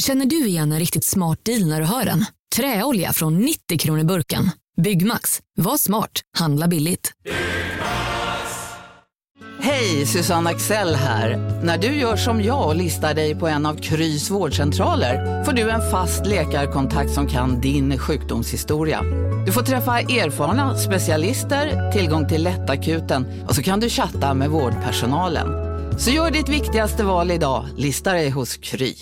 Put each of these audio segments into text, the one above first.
Känner du igen en riktigt smart deal när du hör den? Träolja från 90 kronor burken. Byggmax. Var smart. Handla billigt. Hej, Susanne Axel här. När du gör som jag och listar dig på en av Krys vårdcentraler får du en fast läkarkontakt som kan din sjukdomshistoria. Du får träffa erfarna specialister, tillgång till lättakuten och så kan du chatta med vårdpersonalen. Så gör ditt viktigaste val idag, lista dig hos Kry.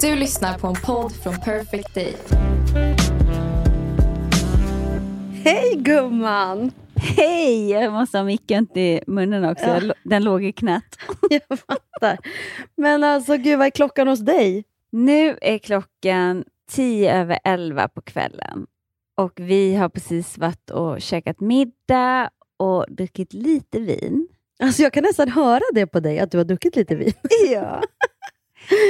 Du lyssnar på en podd från Perfect Day. Hej gumman! Hej! Jag måste ha micken till munnen också. Ja. Den låg i knät. Jag fattar. Men alltså gud, vad är klockan hos dig? Nu är klockan tio över elva på kvällen. Och vi har precis varit och käkat middag och druckit lite vin. Alltså jag kan nästan höra det på dig, att du har druckit lite vin. Ja.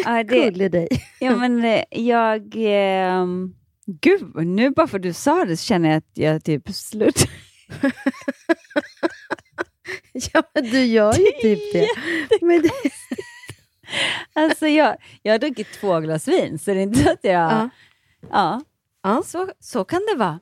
Ja, det, Gullig dig. ja men eh, jag... ehm, gud, nu bara för att du sa det så känner jag att jag typ slut. Ja, men du gör ju typ det. Men det Alltså jag, jag har druckit två glas vin, så det är inte så att jag... Ja. Ja, Ja. Så, så kan det vara.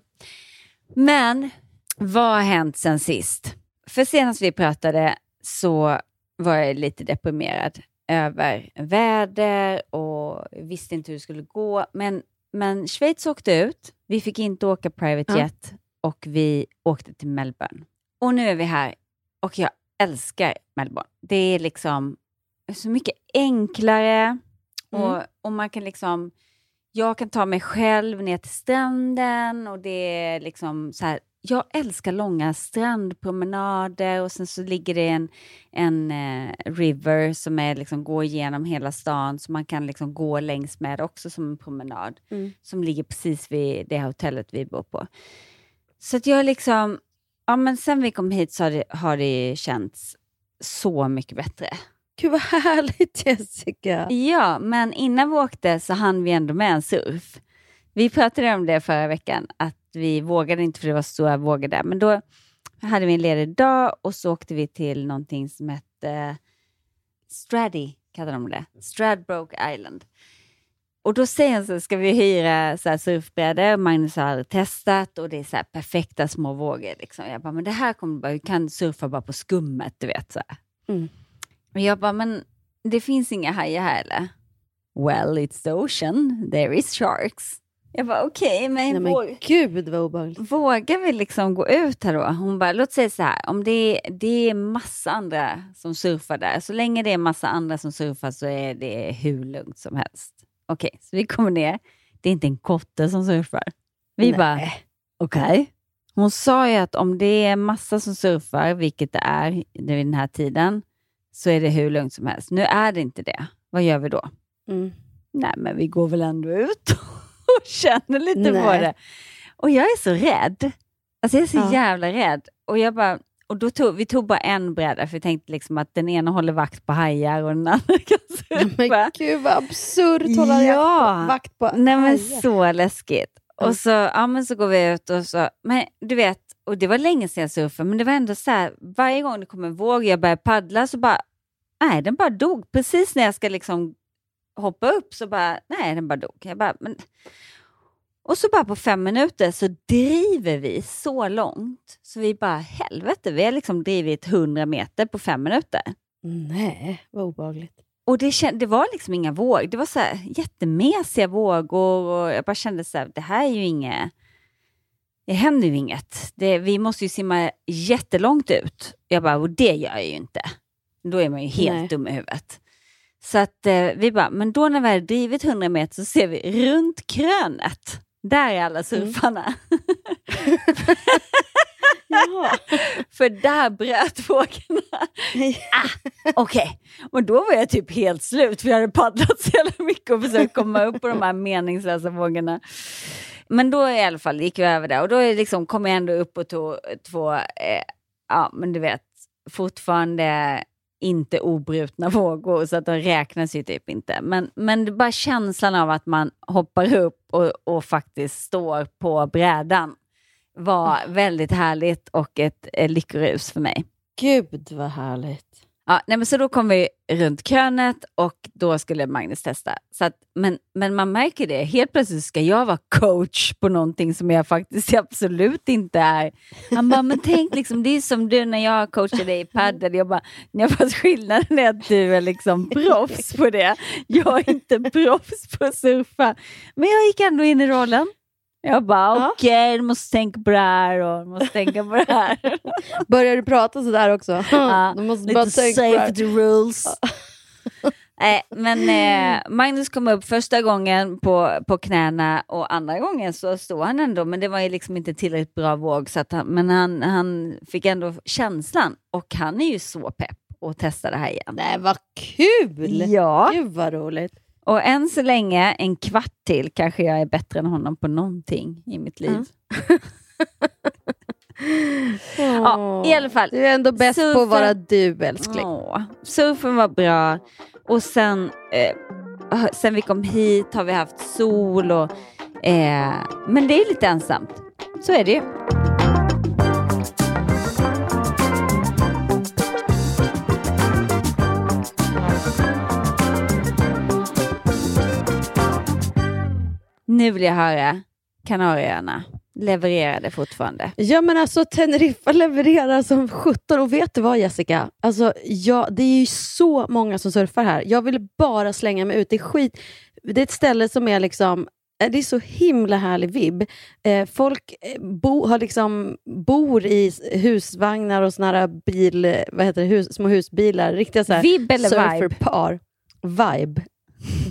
Men vad har hänt sen sist? För senast vi pratade så var jag lite deprimerad över väder och visste inte hur det skulle gå. Men, men Schweiz åkte ut. Vi fick inte åka private jet och vi åkte till Melbourne. Och nu är vi här och jag älskar Melbourne. Det är liksom så mycket enklare och, och man kan liksom jag kan ta mig själv ner till stranden och det är liksom så här, jag älskar långa strandpromenader och sen så ligger det en, en eh, river som är liksom går igenom hela stan så man kan liksom gå längs med också som en promenad Mm. som ligger precis vid det hotellet vi bor på. Så att jag liksom, ja men sen vi kom hit så har det, har det känts så mycket bättre. Gud vad härligt Jessica. Ja, men innan vi åkte så hann vi ändå med en surf. Vi pratade om det förra veckan, att vi vågade inte för det var stora vågor där. Men då hade vi en ledig dag och så åkte vi till någonting som hette Straddy, kallade de det. Stradbroke Island. Och då säger han så ska vi hyra så här surfbrädor. Magnus har aldrig testat och det är så här perfekta små vågor. Liksom. Jag bara, men det här kommer bara, vi kan surfa bara på skummet, du vet. Så. Mm. Och jag bara, men det finns inga hajar här eller? Well, it's the ocean. There is sharks. Jag bara, okej, men, Nej, men våg, gud vad obehagligt. vågar vi liksom gå ut här då? Hon bara, låt säga så här, om det är, det är massa andra som surfar där, så länge det är massa andra som surfar så är det hur lugnt som helst. Okej, så vi kommer ner. Det är inte en kotte som surfar. Vi Nej. bara, okej. Hon sa ju att om det är massa som surfar, vilket det är vid den här tiden, så är det hur lugnt som helst. Nu är det inte det. Vad gör vi då? Mm. Nej, men vi går väl ändå ut och känner lite på Nej. det. Och jag är så rädd. Alltså jag är så Ja. jävla rädd. Och jag bara, och då tog, vi tog bara en bräda, för vi tänkte liksom att den ena håller vakt på hajar och den andra kan surfa. Men gud vad absurt hålla Ja. vakt på Nej men hajar. så läskigt. Ja. Och så, ja, men så går vi ut och så, men du vet, och det var länge sedan jag surfade, men det var ändå så här, varje gång det kom en våg och jag började paddla så bara, nej den bara dog. Precis när jag ska liksom hoppa upp så bara, nej den bara dog. Jag bara, men... Och så bara på fem minuter så driver vi så långt så vi bara, helvete, vi har liksom drivit 100 meter på fem minuter. Nej, vad obehagligt. Och det, känd, det var liksom inga vågor. Det var så här jättemesiga vågor och jag bara kände så här, det här är ju inget... Det händer ju inget. Det, vi måste ju simma jättelångt ut. Jag bara, och det gör jag ju inte. Då är man ju helt Nej. dum i huvudet. Så att eh, vi bara, men då när vi hade drivit 100 meter så ser vi runt krönet. Där är alla surfarna. Jaha. För där bröt vågorna. Okej, och då var jag typ helt slut för jag hade paddlat så jävla mycket och försökt komma upp på de här meningslösa vågorna. Men då i alla fall gick vi över där och då liksom, kom jag ändå upp och tog två, eh, ja men du vet, fortfarande inte obrutna vågor så att de räknas ju typ inte. Men, men bara känslan av att man hoppar upp och, och faktiskt står på brädan var väldigt härligt och ett eh, lyckorus för mig. Gud vad härligt. Ja, nej, men så då kom vi runt krönet och då skulle Magnus testa. Så att, men, men man märker det, helt plötsligt ska jag vara coach på någonting som jag faktiskt absolut inte är. Han bara, men tänk liksom, det är som du när jag coachar dig i padel. Jag bara, jag fast skillnaden är att du är liksom proffs på det. Jag är inte proffs på att surfa. Men jag gick ändå in i rollen. Jag bara, Ja. okej, okay, du måste tänka på det här och måste tänka på det här. Börjar du prata sådär också? Ja, du måste Lite bara tänka här. safety rules. Nej, men eh, Magnus kom upp första gången på, på knäna och andra gången så stod han ändå, men det var ju liksom inte tillräckligt bra våg, så att han, men han, han fick ändå känslan och han är ju så pepp att testa det här igen. Nej, vad kul! Ja, Gud vad roligt. Och än så länge, en kvart till, kanske jag är bättre än honom på någonting i mitt liv. Mm. Ja, i alla fall. Du är ändå bäst på att Surfen- vara du älskling. Åh, surfen var bra och sen, eh, sen vi kom hit har vi haft sol och eh, men det är lite ensamt. Så är det ju. Nu vill jag höra Kanarieöarna. Levererar det fortfarande? Ja men alltså Teneriffa levererar som 17 och vet du vad Jessica? Alltså, ja, det är ju så många som surfar här. Jag vill bara slänga mig ut. Det är skit. Det är ett ställe som är liksom eh, det är så himla härlig vibb. Eh, folk eh, bo, har liksom, bor i husvagnar och såna här bil, vad heter det, hus, små husbilar. Riktiga så här Vibb eller vibe? surferpar. Vibe.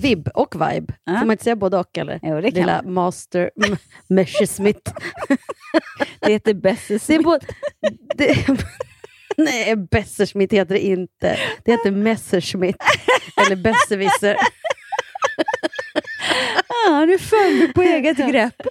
Vibb och vibe. Får man inte säga både och eller? Jo, det kan Lilla man. master Messerschmitt. Det heter det, nej, Besserschmitt heter det inte. Det heter Messerschmitt. Eller Besserwisser. Ja, du föll du på eget grepp.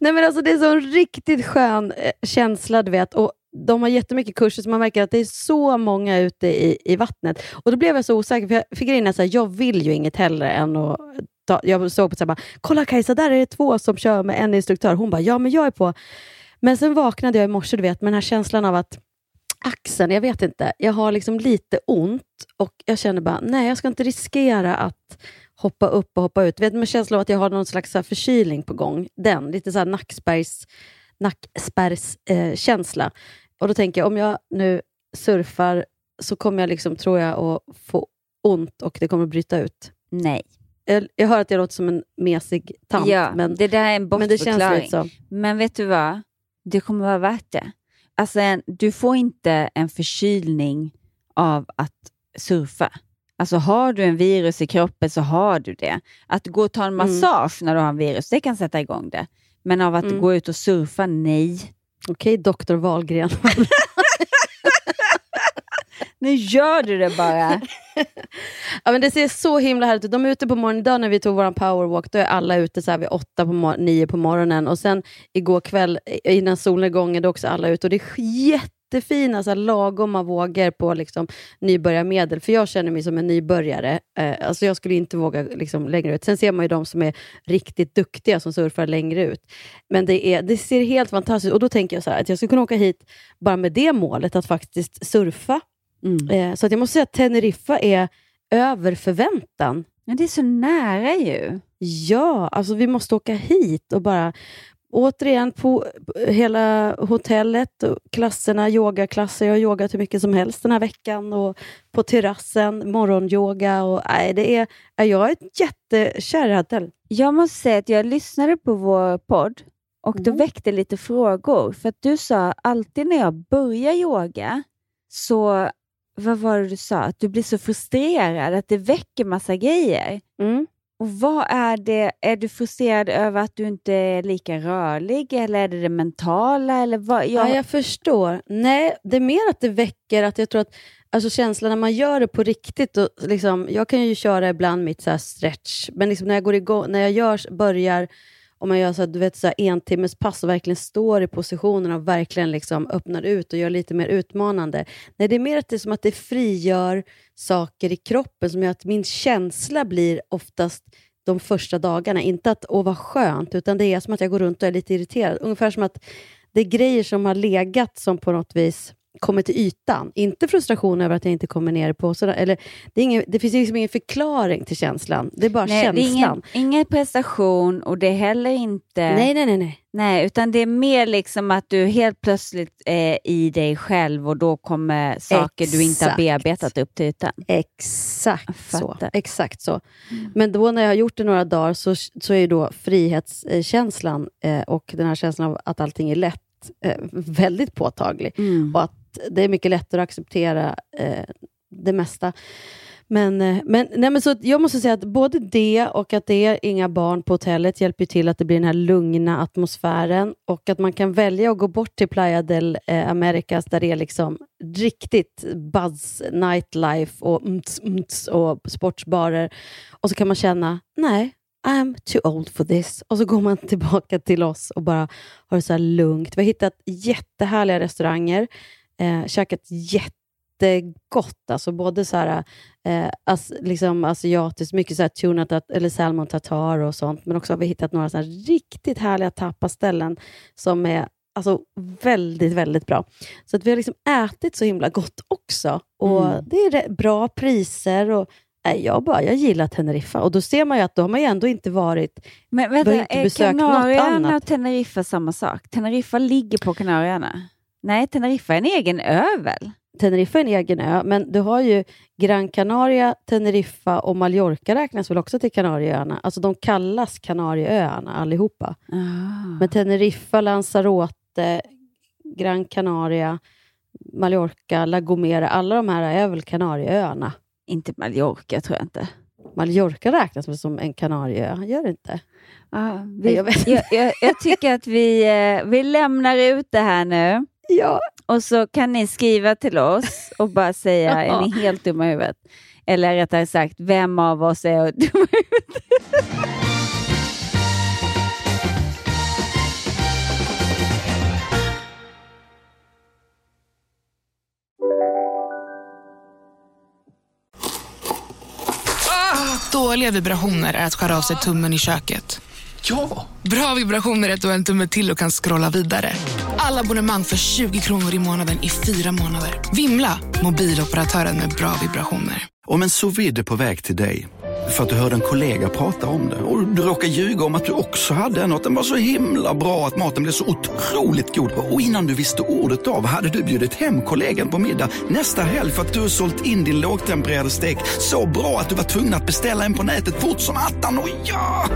Nej, men alltså, det är så en riktigt skön eh, känsla, du vet. Och de har jättemycket kurser, så man märker att det är så många ute i, i vattnet. Och Då blev jag så osäker, för jag fick in att jag vill ju inget hellre än att ta, jag såg på så här, bara, kolla Kajsa, där är det två som kör med en instruktör. Hon bara, ja men jag är på. Men sen vaknade jag i morse, du vet, med den här känslan av att axeln, jag vet inte, jag har liksom lite ont och jag känner bara, nej jag ska inte riskera att hoppa upp och hoppa ut. Vet, med känslan av att jag har någon slags så förkylning på gång. Den, lite så här nackspärrs, nackspärrs eh. Och då tänker jag, om jag nu surfar så kommer jag, liksom, tror jag, att få ont och det kommer att bryta ut. Nej. Jag, jag hör att jag låter som en mesig tant, ja, men, det där är en men bortförklaring. så. Men vet du vad? Det kommer vara värt det. Alltså, en, du får inte en förkylning av att surfa. Alltså har du en virus i kroppen så har du det. Att gå och ta en massage när du har en virus, det kan sätta igång det. Men av att Mm. gå ut och surfa, nej. Okej, doktor Wahlgren. Nu gör du det bara. Ja, men det ser så himla härligt ut. De är ute på morgonen. Idag när vi tog vår powerwalk, då är alla ute så här vid åtta på nio på morgonen. Och sen igår kväll innan solnedgången, då är också alla ute. Och det är jättefina så här, lagoma vågor på liksom, nybörjarmedel. För jag känner mig som en nybörjare. Eh, alltså jag skulle inte våga liksom, längre ut. Sen ser man ju de som är riktigt duktiga som surfar längre ut. Men det, är, det ser helt fantastiskt. Och då tänker jag så här, att jag skulle kunna åka hit bara med det målet, att faktiskt surfa. Mm. Eh, så att jag måste säga att Teneriffa är över förväntan. Men det är så nära ju. Ja, alltså vi måste åka hit och bara återigen på hela hotellet, klasserna, yogaklasser. Jag har yogat hur mycket som helst den här veckan och på terrassen, morgonyoga. Och, nej, det är, ja, jag är jättekär i hotellet. Jag måste säga att jag lyssnade på vår podd och då Mm. väckte lite frågor. För att du sa alltid när jag börjar yoga så, vad var det du sa? Att du blir så frustrerad, att det väcker massa grejer. Mm. Och vad är det? Är du frustrerad över att du inte är lika rörlig eller är det det mentala? Eller vad? Ja, Jag, jag förstår. Nej, det är mer att det väcker att jag tror att alltså känslan när man gör det på riktigt. Och liksom, jag kan ju köra ibland mitt så stretch, men liksom när jag går igång, när jag gör, börjar om man gör så här, du vet, så här en timmes pass och verkligen står i positionen och verkligen liksom öppnar ut och gör lite mer utmanande. Nej, det är mer att det är som att det frigör saker i kroppen som gör att min känsla blir oftast de första dagarna, inte att åh vad skönt, utan det är som att jag går runt och är lite irriterad. Ungefär som att det är grejer som har legat som på något vis kommer till ytan. Inte frustration över att jag inte kommer ner på sådär, eller det, ingen, det finns liksom ingen förklaring till känslan. Det är bara Nej, det är känslan. ingen, ingen prestation och det är heller inte... Nej, nej, nej. nej. Nej, utan det är mer liksom att du helt plötsligt är i dig själv och då kommer saker du inte har Exakt. bearbetat upp till ytan. Exakt så. Exakt så. Men då när jag har gjort det några dagar så, så är då frihetskänslan eh, och den här känslan av att allting är lätt eh, väldigt påtaglig. Mm. Och att det är mycket lättare att acceptera eh, det mesta. Men, eh, men, nej, men så jag måste säga att både det och att det är inga barn på hotellet hjälper till att det blir den här lugna atmosfären och att man kan välja att gå bort till Playa del eh, Americas där det är liksom riktigt buzz, nightlife och mts, mts och sportsbarer. Och så kan man känna, nej, I'm too old for this. Och så går man tillbaka till oss och bara har det så här lugnt. Vi har hittat jättehärliga restauranger, eh, käkat jättegott. Alltså både så här, eh, as, liksom asiatiskt, mycket så här tuna eller salmon tartar och sånt. Men också har vi hittat några så här riktigt härliga tapaställen som är alltså, väldigt, väldigt bra. Så att vi har liksom ätit så himla gott också. Och Mm. Det är bra priser. och Nej, jag, bara, jag gillar Teneriffa och då ser man ju att då har man ju ändå inte varit... Men vänta, inte är besökt Kanarieöarna och Teneriffa samma sak? Teneriffa ligger på Kanarieöarna? Nej, Teneriffa är en egen ö väl? Teneriffa är en egen ö, men du har ju Gran Canaria, Teneriffa och Mallorca räknas väl också till Kanarieöarna. Alltså de kallas Kanarieöarna allihopa. Ah. Men Teneriffa, Lanzarote, Gran Canaria, Mallorca, La Gomera, alla de här är väl Kanarieöarna. Inte Mallorca tror jag inte. Mallorca räknas väl som en Kanarieö? Gör det inte? Ah, Nej, vi, jag jag, jag, jag tycker att vi, eh, vi lämnar ut det här nu Ja, och så kan ni skriva till oss och bara säga, är ni helt dumma i huvudet? Eller rättare sagt, vem av oss är dumma i huvudet? Dåliga vibrationer är att skära av sig tummen i köket. Ja! Bra vibrationer är att du har en tumme till och kan scrolla vidare. Alla abonnemang för 20 kronor i månaden i fyra månader. Vimla! Mobiloperatören med bra vibrationer. Om en sous vide är på väg till dig för att du hörde en kollega prata om det och du råkade ljuga om att du också hade en och att den var så himla bra att maten blev så otroligt god och innan du visste ordet av hade du bjudit hem kollegan på middag nästa helg för att du sålt in din lågtempererade stek så bra att du var tvungen att beställa en på nätet fort som attan. Och ja!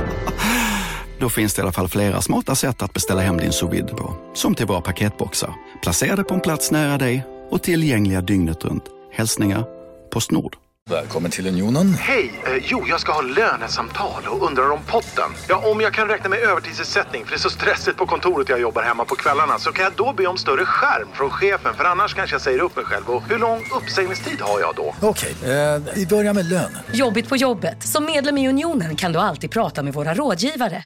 Då finns det i alla fall flera smarta sätt att beställa hem din sous på. Som till våra paketboxar, placerade på en plats nära dig och tillgängliga dygnet runt. Hälsningar Postnord. Välkommen till Unionen. Hej! Eh, jo, jag ska ha lönesamtal och undrar om potten. Ja, om jag kan räkna med övertidsersättning för det är så stressigt på kontoret jag jobbar hemma på kvällarna så kan jag då be om större skärm från chefen för annars kanske jag säger upp mig själv. Och hur lång uppsägningstid har jag då? Okej, eh, vi börjar med lön. Jobbigt på jobbet. Som medlem i Unionen kan du alltid prata med våra rådgivare.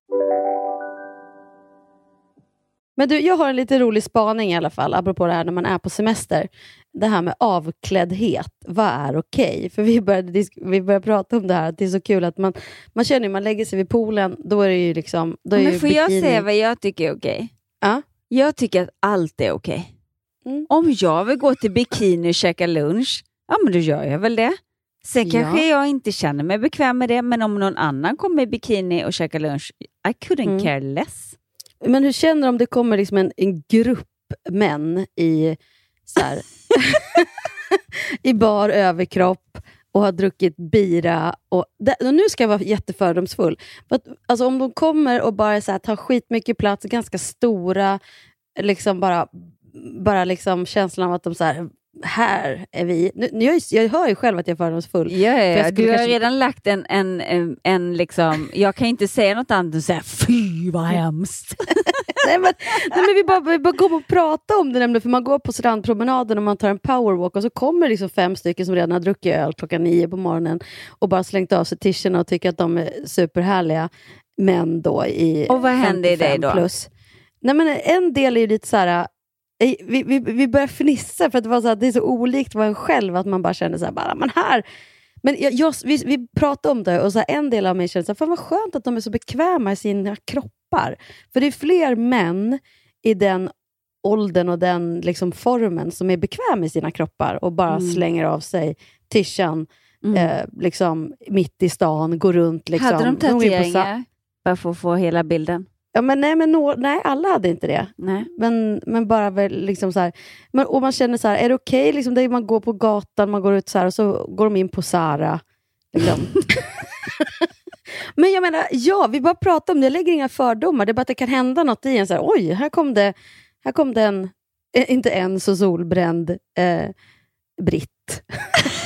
Men du, jag har en lite rolig spaning i alla fall, apropå det här när man är på semester. Det här med avkläddhet, vad är okej? För vi började, vi började prata om det här, att det är så kul att man, man känner ju, man lägger sig vid poolen, då är det ju liksom... Då är Men får jag bikini- säga vad jag tycker är okej? Ja. Jag tycker att allt är okej. Mm. Om jag vill gå till bikini och käka lunch, ja men då gör jag väl det. Sen Ja. kanske jag inte känner mig bekväm med det, men om någon annan kommer i bikini och käkar lunch, I couldn't Mm. care less. Men hur känner du om det kommer liksom en, en grupp män i, så här, i bar överkropp och har druckit bira. Och, och nu ska jag vara jättefördomsfull. But, alltså, om de kommer och bara så här, tar skitmycket plats, ganska stora, liksom bara, bara liksom känslan av att de så här, här är vi. Nu, jag, jag hör ju själv att jag är fördomsfull. Ja, ja, För jag ja. skulle Du har kanske- redan lagt en, en, en, en liksom, jag kan inte säga något annat än säga fy vad hemskt. nej, men, nej, men vi bara, vi bara kommer och prata om det nämligen, för man går på strandpromenaden och man tar en powerwalk och så kommer liksom fem stycken som redan har druckit öl klockan nio på morgonen och bara slängt av sig tischerna och tycker att de är superhärliga. Men då i Och vad händer i dig 55 då? Plus. Nej, men en del är ju lite så här, vi, vi, vi börjar fnissa för att det, var så här, det är så olikt vad en själv att man bara känner så här, bara, men här men jag, jag, vi, vi pratade om det och så här, en del av mig så här, fan vad skönt att de är så bekväma i sina kroppar. För det är fler män i den åldern och den liksom, formen som är bekväm i sina kroppar och bara Mm. slänger av sig tishan Mm. eh, liksom, mitt i stan, går runt. Liksom. Hade de tatueringar? Bara för att få hela bilden. Ja, men nej, men nå- nej, alla hade inte det. Nej. Men, men bara väl liksom så här, men, och man känner så här, är det okej? liksom, det man går på gatan, man går ut så här och så går de in på Sara. Liksom. men jag menar, ja, vi bara pratar om det. Jag lägger inga fördomar. Det är bara att det kan hända något i en. Så här, Oj, här kom det, här kom det en, eh, inte en så solbränd eh, britt.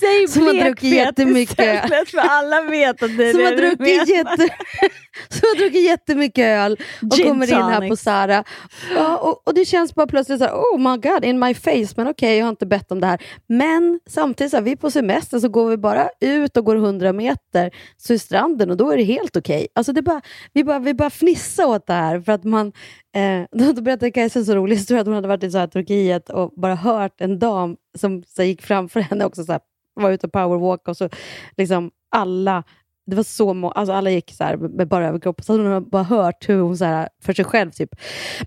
Säg Som har druckit jättemycket. istället, för alla vet att det är som, det har du druckit menar. jätte, som har druckit jättemycket öl och Gin kommer in här på Sara. Ja, och, och det känns bara plötsligt så här, oh my god, in my face, men okej, jag har inte bett om det här. Men samtidigt, så här, vi är på semester, så går vi bara ut och går 100 meter, så är stranden och då är det helt okej. Alltså det är bara, vi, bara, vi bara fnissa åt det här, för att man, eh, då berättade Kajsa så rolig historia, att hon hade varit i så här, Turkiet och bara hört en dam som så gick framför henne också, så här, var ute och powerwalkade och så liksom alla det var så må- alltså alla gick så här med bara överkropp, så hade hon bara hört hur hon så här, för sig själv typ,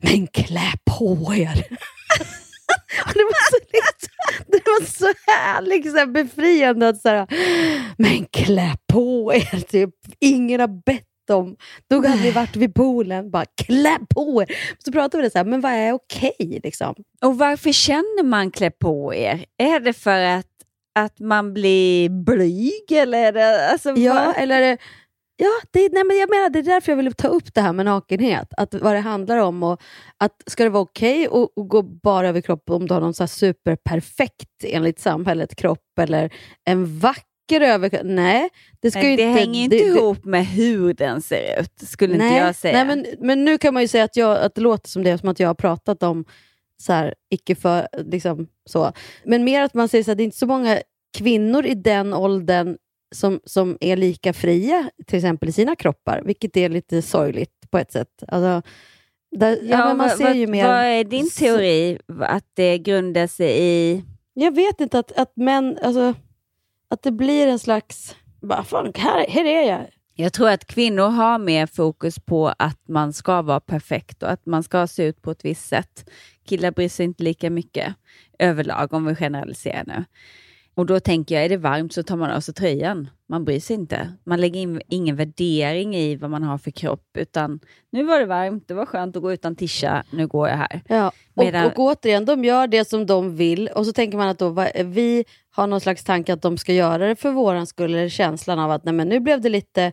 men klä på er. Det, var så, det var så härligt så här, befriande att så här, men klä på er, typ. ingen har bett om. Då hade vi varit vid poolen, bara klä på er. Så pratade vi det så här, men vad är okej? liksom? Och varför känner man klä på er? Är det för att, att man blir blyg eller det... Alltså, Ja, vad- eller... Ja, det, nej, men jag menar, det är därför jag ville ta upp det här med nakenhet. Att vad det handlar om. Och att Ska det vara okej att, att gå bara över kropp om du har någon så superperfekt, enligt samhället, kropp eller en vacker överkropp? Nej, det ska Nej, det inte... hänger inte ihop med hur den ser ut, skulle nej, inte jag säga. Nej, men, men nu kan man ju säga att, jag, att det låter som det, som att jag har pratat om så här, icke för, liksom så. Men mer att man säger så här, det är inte så många kvinnor i den åldern som, som är lika fria, till exempel i sina kroppar, vilket är lite sorgligt på ett sätt. Alltså, där, ja, man vad, ser ju vad, mer... vad är din teori? Att det grundar sig i... Jag vet inte, att, att män, alltså, att det blir en slags, bara, fan, här, här är jag. Jag tror att kvinnor har mer fokus på att man ska vara perfekt och att man ska se ut på ett visst sätt. Killar bryr sig inte lika mycket överlag om vi generaliserar nu. Och då tänker jag, är det varmt så tar man av sig tröjan. Man bryr sig inte. Man lägger in ingen värdering i vad man har för kropp, utan nu var det varmt, det var skönt att gå utan tisha, nu går jag här. Ja, och, Medan- och återigen, de gör det som de vill och så tänker man att då, vi har någon slags tanke att de ska göra det för våran skull, eller känslan av att nej, men nu blev det lite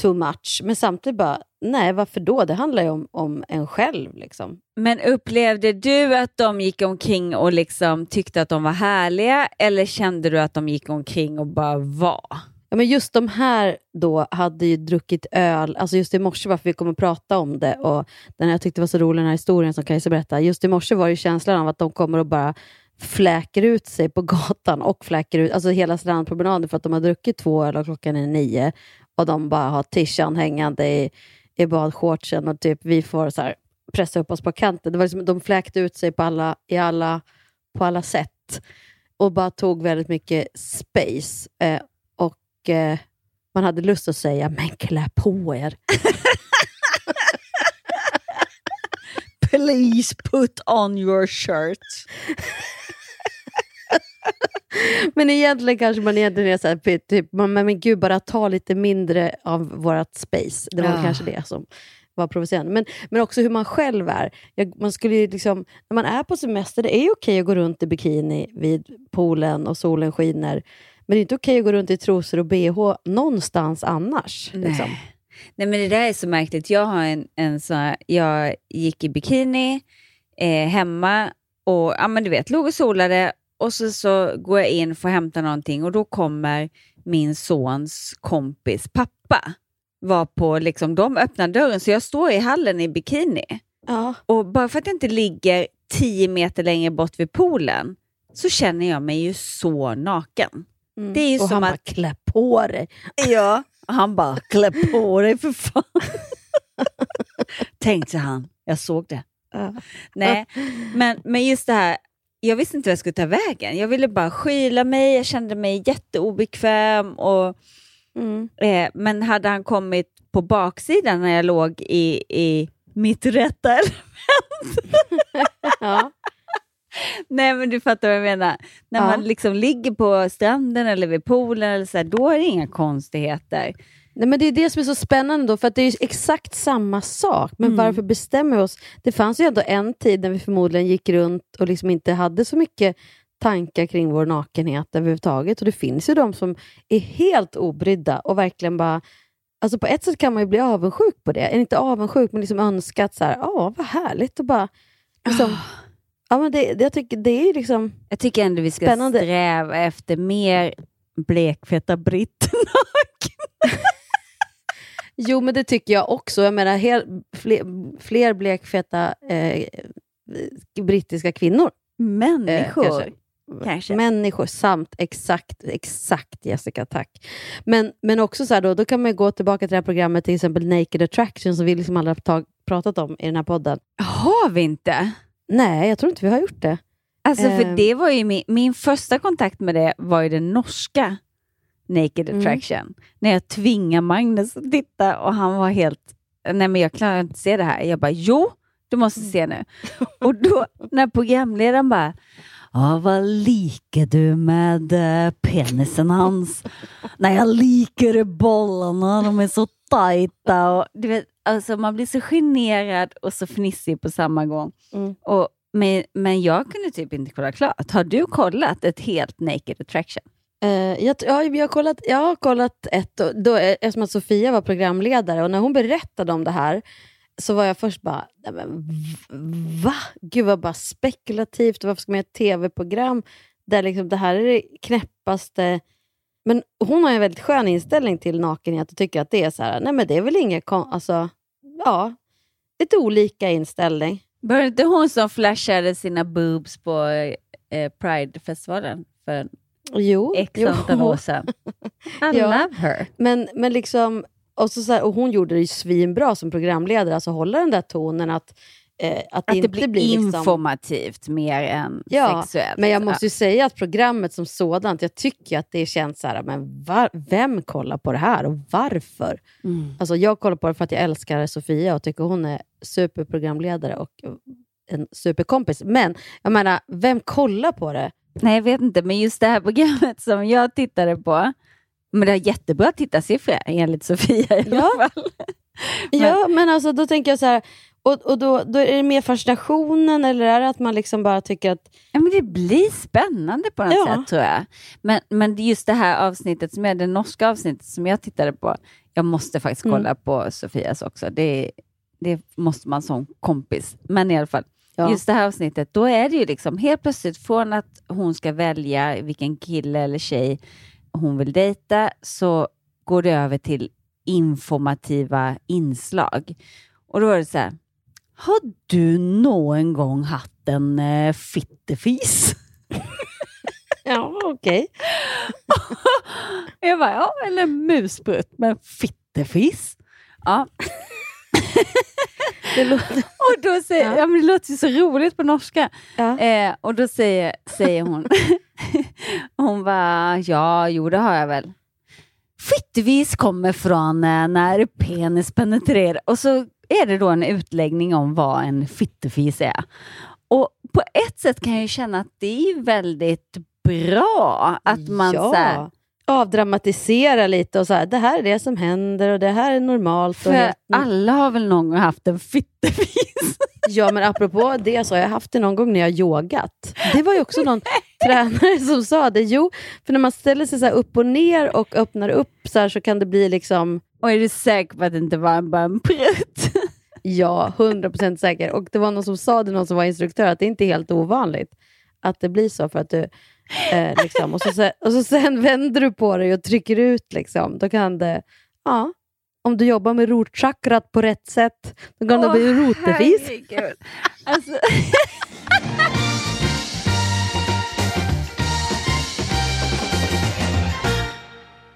too much. Men samtidigt bara, nej varför då? Det handlar ju om, om en själv. Liksom. Men upplevde du att de gick omkring och liksom tyckte att de var härliga eller kände du att de gick omkring och bara var? Ja, men just de här då hade ju druckit öl, alltså just i morse varför vi kommer att prata om det och den jag tyckte det var så rolig den här historien som Kajsa berättade. Just i morse var ju känslan av att de kommer och bara fläker ut sig på gatan och fläker ut, alltså hela strandpromenaden för att de har druckit två öl och klockan är nio och de bara har tishan hängande i, i badshortsen och typ vi får så här pressa upp oss på kanten. Det var liksom, de fläkte ut sig på alla, i alla, på alla sätt och bara tog väldigt mycket space. Eh, och eh, man hade lust att säga, men klä på er. Please put on your shirt. Men egentligen kanske man egentligen är så här, typ, man, men gud, bara ta lite mindre av vårt space. Det var Ja. kanske det som var provocerande. Men, men också hur man själv är. Jag, man skulle liksom, när man är på semester, det är okej att gå runt i bikini vid poolen och solen skiner. Men det är inte okej att gå runt i trosor och bh någonstans annars. Liksom. Nej. Nej men det där är så märkligt. Jag har en, en sån jag gick i bikini eh, hemma och ja men du vet, låg och solade och så, så går jag in för att hämta någonting och då kommer min sons kompis pappa. Var på, liksom, de öppnar dörren så jag står i hallen i bikini. Ja. Och bara för att jag inte ligger tio meter längre bort vid poolen så känner jag mig ju så naken. Mm. Det är ju och som han att- bara, klä på dig. Ja, han bara klä på dig för fan. Tänkte han, jag såg det. Ja. Nej, men, men just det här, jag visste inte vad jag skulle ta vägen. Jag ville bara skyla mig, jag kände mig jätteobekväm. Och, Mm. eh, men hade han kommit på baksidan när jag låg i, i mitt rätta element. Ja. Nej men du fattar vad jag menar. När Ja. man liksom ligger på stranden eller vid poolen, eller så här, då är det inga konstigheter. Nej, men det är det som är så spännande då, för att det är exakt samma sak. Men Mm. varför bestämmer vi oss? Det fanns ju ändå en tid när vi förmodligen gick runt och liksom inte hade så mycket tankar kring vår nakenhet överhuvudtaget. Och det finns ju de som är helt obrydda och verkligen bara... Alltså på ett sätt kan man ju bli avundsjuk på det. Eller Inte avundsjuk, men liksom önska att så här, ja, vad härligt och bara... Liksom, ja, men det, det, jag tycker det är liksom... Jag tycker ändå vi ska Spännande. sträva efter mer blekfeta britt. Jo, men det tycker jag också. Jag menar, hel, fler, fler blekfeta eh, brittiska kvinnor. Människor. kanske. kanske. Människor, samt exakt, exakt Jessica, tack. Men, men också så då, då kan man gå tillbaka till det här programmet, till exempel Naked Attraction, som vi liksom aldrig har tag, pratat om i den här podden. Har vi inte? Nej, jag tror inte vi har gjort det. Alltså för Ehm. det var ju min, min första kontakt med det var ju den norska Naked Mm. Attraction. När jag tvingade Magnus att titta och han var helt, nej men jag klarar inte se det här. Jag bara, jo, du måste Mm. se nu. och då när programledaren bara, Ja, vad liker du med eh, penisen hans? Nej, jag liker bollarna, de är så tajta. Och, du vet, alltså, man blir så generad och så fnissig på samma gång. Mm. Och, men, men jag kunde typ inte kolla klart. Har du kollat ett helt Naked Attraction? Uh, jag, ja, jag, har kollat, jag har kollat ett, då, eftersom att Sofia var programledare och när hon berättade om det här så var jag först bara, nej men va? Gud vad bara spekulativt, varför ska man göra ett tv-program där liksom det här är det knäppaste men hon har en väldigt skön inställning till nakenhet och tycker att det är så här, nej men det är väl inget kon- alltså, ja, lite olika inställning. Var det inte hon som flashade sina boobs på eh, Pride-festivalen för Jo, x jo. sedan? I Ja. love her. Men, men liksom, och, så så här, och hon gjorde det ju svinbra som programledare, alltså hålla den där tonen att, eh, att, Att det det inte blir blir liksom, informativt mer än Ja, sexuellt. Men jag måste ju säga att programmet som sådant, jag tycker att det känns så här, men var, vem kollar på det här och varför? Mm. Alltså jag kollar på det för att jag älskar Sofia och tycker hon är superprogramledare och en superkompis. Men jag menar, vem kollar på det? Nej, jag vet inte, men just det här programmet som jag tittade på, men det har jättebra tittarsiffror enligt Sofia i Ja. alla fall. Ja, men alltså då tänker jag så här, och, och då, då är det mer fascinationen eller är det att man liksom bara tycker att Ja, men det blir spännande på något Ja. sätt tror jag. Men, men just det här avsnittet, som är det norska avsnittet som jag tittade på, jag måste faktiskt Mm. kolla på Sofias också. Det, det måste man som kompis. Men i alla fall, Ja. just det här avsnittet, då är det ju liksom helt plötsligt från att hon ska välja vilken kille eller tjej hon vill dejta, så går det över till informativa inslag. Och då var det så här, har du någon gång haft en eh, fittefis? ja, okej. Jag bara, ja, eller musprutt, men fittefis? Ja. Det låter... Och då säger, Ja. ja. men det låter ju så roligt på norska. Ja. Eh, och då säger, säger hon, hon bara, ja, jo det har jag väl. Fittevis kommer från eh, när penis penetrerar. Och så är det då en utläggning om vad en fittefis är. Och på ett sätt kan jag känna att det är väldigt bra att man så här, ja. Avdramatisera lite och så här, det här är det som händer och det här är normalt. Och för helt... alla har väl någon gång haft en fittefis? Ja, men apropå det så har jag haft det någon gång när jag yogat. Det var ju också någon tränare som sa det. Jo, för när man ställer sig så upp och ner och öppnar upp så här så kan det bli liksom, Och är du säker på att det inte var en- bara en prutt? ja, 100% säker. Och det var någon som sa det, någon som var instruktör, att det inte är helt ovanligt att det blir så för att du eh, liksom, och, så, se- och så sen vänder du på dig och trycker ut liksom, då kan det, ja, om du jobbar med rotchakrat på rätt sätt, då kan det Åh, bli herregud. Alltså,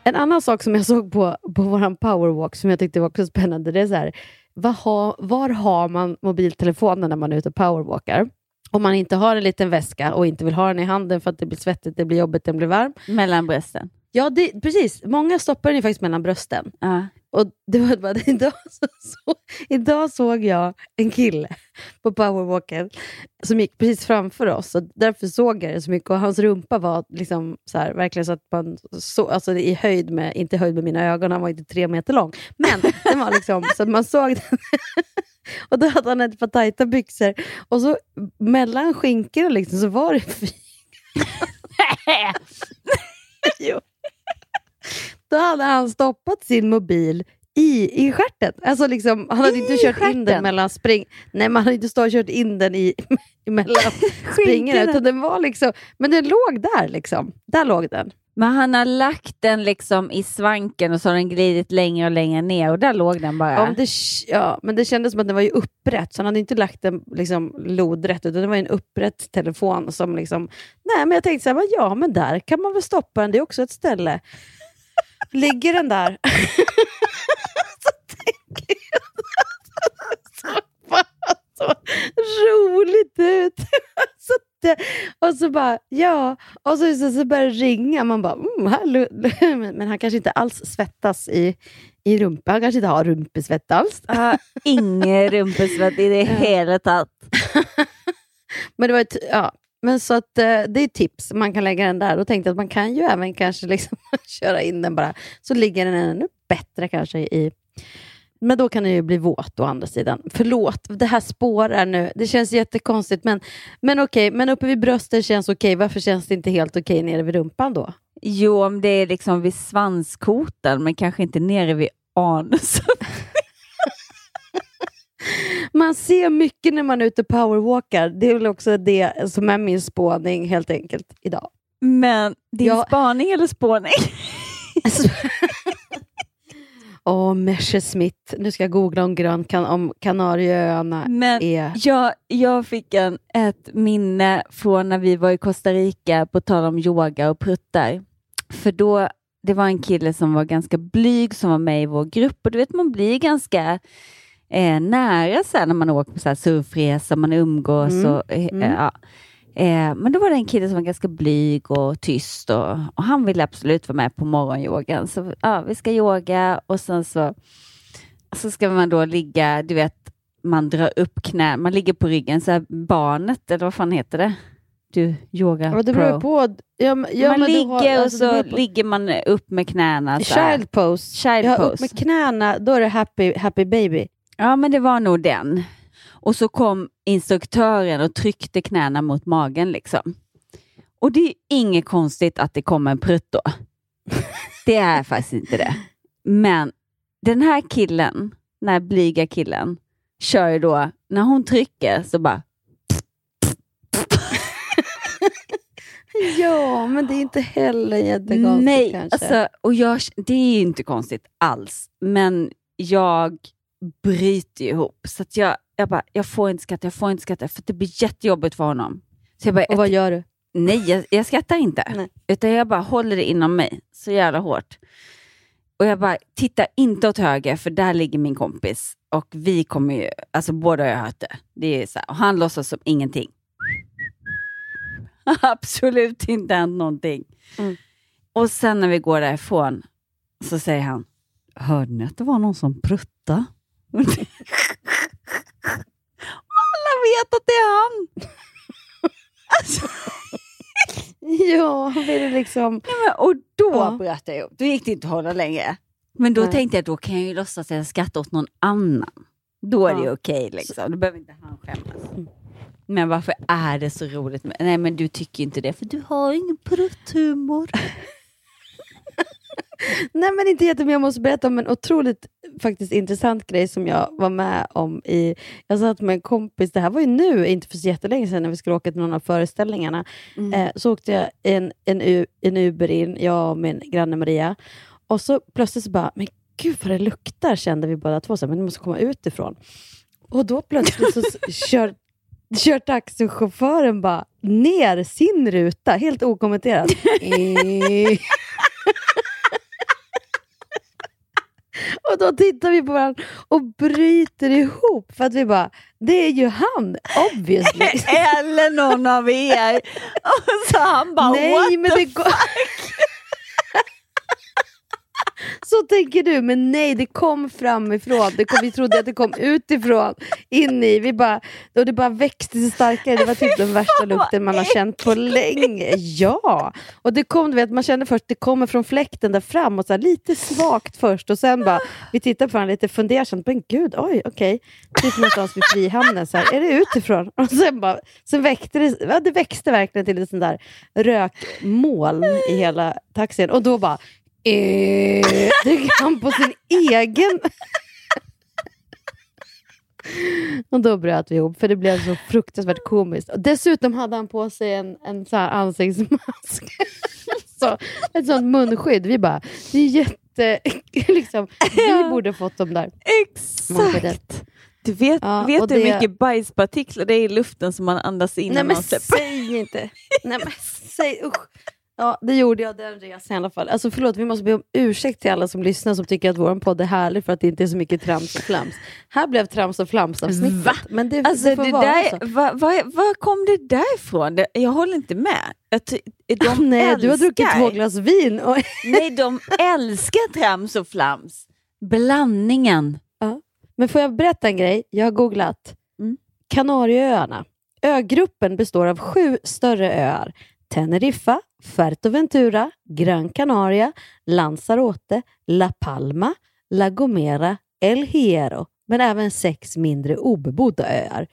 En annan sak som jag såg på, på vår powerwalk som jag tyckte var också spännande, det är så här, vad ha, var har man mobiltelefonen när man är ute och powerwalkar? Om man inte har en liten väska och inte vill ha den i handen för att det blir svettigt, det blir jobbigt, den blir varm. mellan brösten. Ja, det, precis. Många stoppar den ju faktiskt mellan brösten. Ja. och det var bara, idag, så, så, idag såg jag en kille på powerwalken som gick precis framför oss. Och därför såg jag det så mycket. Och hans rumpa var liksom så här, verkligen så att man så, alltså i höjd med, inte höjd med mina ögon, han var inte tre meter lång. Men den var liksom så att man såg den. och då hade han ett par tajta byxor. Och så mellan skinkorna liksom, så var det jo. Då hade han stoppat sin mobil i, i stjärten. Alltså liksom, han hade I inte kört in stjärten? den mellan spring... Nej, man hade inte stått och kört in den i, mellan springorna. Utan den var liksom, men den låg där. liksom. Där låg den. Men han har lagt den liksom i svanken och så har den glidit längre och längre ner och där låg den bara. Ja, men det, ja, men det kändes som att den var ju upprätt, så han hade inte lagt den liksom lodrätt, utan det var en upprätt telefon som liksom... Nej, men jag tänkte så här, ja, men där kan man väl stoppa den, det är också ett ställe. Ligger den där? så tänker jag, så, bara så roligt ut. så det, och så bara, ja, och så, så, så börjar det ringa. Man bara, mm, hallå. Men, men han kanske inte alls svettas i, i rumpan. Han kanske inte har rumpesvett alls. Uh, ingen rumpesvett i det hela taget. Men det var ett, ja, men så att eh, det är tips. Man kan lägga den där. Då tänkte jag att man kan ju även kanske liksom köra in den bara. Så ligger den ännu bättre kanske i... Men då kan den ju bli våt å andra sidan. Förlåt, det här spårar nu. Det känns jättekonstigt. Men, men okej, men uppe vid brösten känns okej. Varför känns det inte helt okej nere vid rumpan då? Jo, om det är liksom vid svanskotan men kanske inte nere vid anus. Man ser mycket när man är ute och powerwalkar. Det är väl också det som är min spåning helt enkelt idag. Men din Ja. spaning eller spåning? Åh, Messerschmitt. Nu ska jag googla om, grön kan, om Kanarieöarna Men är... jag, jag fick en, ett minne från när vi var i Costa Rica på tal om yoga och pruttar. För då, det var en kille som var ganska blyg som var med i vår grupp och du vet man blir ganska eh, nära så här, när man åker på så här surfresa, man umgås Mm, och eh, mm. ja. Eh, men då var det en kille som var ganska blyg och tyst och, och han ville absolut vara med på morgonyogan. Så ja, vi ska yoga och sen så, så ska man då ligga, du vet, man drar upp knä, man ligger på ryggen, så här barnet, eller vad fan heter det? Du, yoga Ja, det beror på. Ja, ja, man ligger har- och alltså, det så på- ligger man upp med knäna. så. Child pose. Child ja, upp pose. med knäna, då är det happy, happy baby. Ja, men det var nog den. Och så kom instruktören och tryckte knäna mot magen liksom. Och det är inget konstigt att det kommer en prutt då. Det är faktiskt inte det. Men den här killen, den här blyga killen, kör ju då, när hon trycker så bara Ja, men det är inte heller jättekonstigt Nej, kanske. alltså, och jag, det är ju inte konstigt alls. Men jag bryter ihop. Så att jag, jag bara, jag får inte skratta, jag får inte skratta, för det blir jättejobbigt för honom. Så jag bara, och vad gör du? Nej, jag, jag skrattar inte. Nej. Utan jag bara håller det inom mig så jävla hårt. Och jag bara, titta inte åt höger för där ligger min kompis. Och vi kommer ju, alltså båda har jag hört det. det är så här, och han låtsas som ingenting. Absolut inte hänt någonting. Mm. Och sen när vi går därifrån så säger han, hörde ni att det var någon som pruttade? Alla vet att det är han. alltså, Ja, blir det liksom... Nej, men, och då Ja. bröt jag ihop. Då gick det inte att hålla längre. Men då Nej. tänkte jag, då kan jag ju låtsas att jag skrattar åt någon annan. Då är det Ja. ju okej liksom. Då behöver inte han skämmas. Men varför är det så roligt? Med... Nej men du tycker inte det, för du har ingen prutthumor. Nej, men inte jättemycket. Jag måste berätta om en otroligt faktiskt intressant grej som jag var med om. i... Jag satt med en kompis, det här var ju nu, inte för så jättelänge sedan, när vi skulle åka till någon av föreställningarna. Eh, så åkte jag en, en, en Uber in, jag och min granne Maria. Och så plötsligt så bara, men gud vad det luktar, kände vi båda två. Så, men det måste komma utifrån. Och då plötsligt så kör, kör taxichauffören bara ner sin ruta, helt okommenterat. Och då tittar vi på varandra och bryter ihop för att vi bara, det är ju han, obviously. Eller någon av er. Och så han bara, Nej, what men the det går... Så tänker du, men nej, det kom framifrån. Det kom, vi trodde att det kom utifrån, in i. Vi bara, och det bara växte sig starkare. Det var typ den värsta lukten man har känt på länge. Ja, och det kom, du vet, man kände först det kommer från fläkten där fram, och så här, lite svagt först. Och sen bara, vi tittar på varandra lite fundersamt. Men gud, oj, okej. Typ någonstans vid Frihamnen. Så här, är det utifrån? Och sen, bara, sen växte det, ja, det växte verkligen till ett sånt där rökmoln i hela taxin. Och då bara, eh, tryckte han på sin egen... Och då bröt vi ihop, för det blev så fruktansvärt komiskt. Och dessutom hade han på sig en, en så här ansiktsmask. så, ett sånt munskydd. Vi bara, det är jätte... liksom, vi borde fått dem där. Exakt! Du vet, Ja, vet du hur det- mycket bajspartiklar det är i luften som man andas in Nej men man säg inte. Nej men säg usch. Ja, det gjorde jag den resan i alla fall. Alltså förlåt, vi måste be om ursäkt till alla som lyssnar som tycker att vår podd är härlig för att det inte är så mycket trams och flams. Här blev trams och flams avsnittet. Va? Men det, Alltså, det får det vara där, så. var, var, var kom det där ifrån? Det, jag håller inte med. Ty- de Nej, du har druckit älskar- två glas vin. Och Nej, de älskar trams och flams. Blandningen. Ja. Men får jag berätta en grej? Jag har googlat. Mm. Kanarieöarna. Ögruppen består av sju större öar. Teneriffa, Fuerteventura, Gran Canaria, Lanzarote, La Palma, La Gomera, El Hierro, men även sex mindre obebodda öar.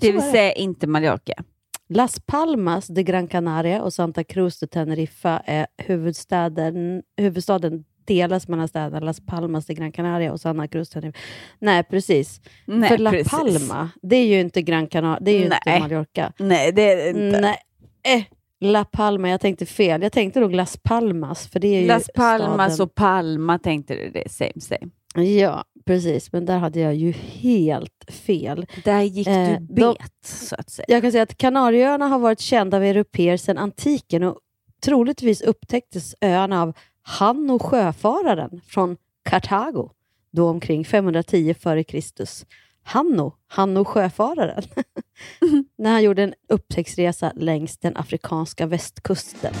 Det vill säga inte Mallorca. Las Palmas de Gran Canaria och Santa Cruz de Tenerife är huvudstaden, huvudstaden delas mellan städerna Las Palmas de Gran Canaria och Santa Cruz de Tenerife. Nej, precis. Nej, För La precis. Palma, det är ju inte Gran Canaria, det är ju Nej. inte Mallorca. Nej, det är det inte. Nej. Eh, La Palma, jag tänkte fel. Jag tänkte nog Las Palmas, för det är Las Palmas staden. och Palma tänkte du det, same same. Ja, precis. Men där hade jag ju helt fel. Där gick Eh, du bet, de- så att säga. Jag kan säga att Kanarieöarna har varit kända av europeer sedan antiken och troligtvis upptäcktes öarna av Hanno sjöfararen från Kartago, då omkring 510 f.Kr. Hanno, Hanno sjöfararen, när han gjorde en upptäcktsresa längs den afrikanska västkusten.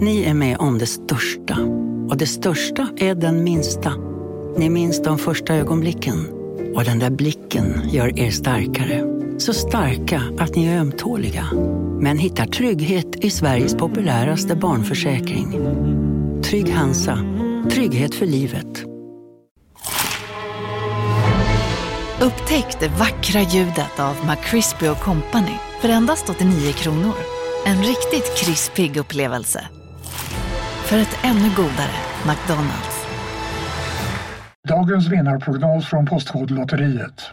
Ni är med om det största. Och det största är den minsta. Ni minns de första ögonblicken. Och den där blicken gör er starkare. Så starka att ni är ömtåliga. Men hittar trygghet i Sveriges populäraste barnförsäkring. Trygg Hansa. Trygghet för livet. Upptäck det vackra ljudet av McCrispy Company för endast 89 kronor. En riktigt krispig upplevelse. För ett ännu godare McDonalds. Dagens vinnarprognos från Postkodlotteriet.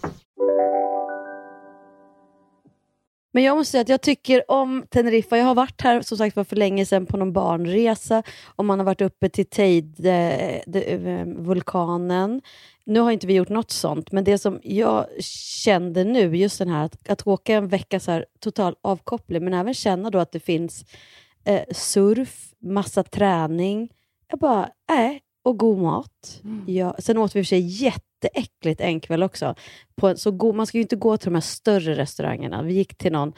Men jag måste säga att jag tycker om Teneriffa. Jag har varit här som sagt var för länge sedan på någon barnresa och man har varit uppe till Teide-vulkanen. Nu har inte vi gjort något sånt, men det som jag kände nu, just den här att, att åka en vecka så här, total avkoppling, men även känna då att det finns eh, surf, massa träning. Jag bara, äh, och god mat. Ja, sen åt vi i och för sig jätteäckligt en kväll också. På, en- så go, man ska ju inte gå till de här större restaurangerna. Vi gick till någon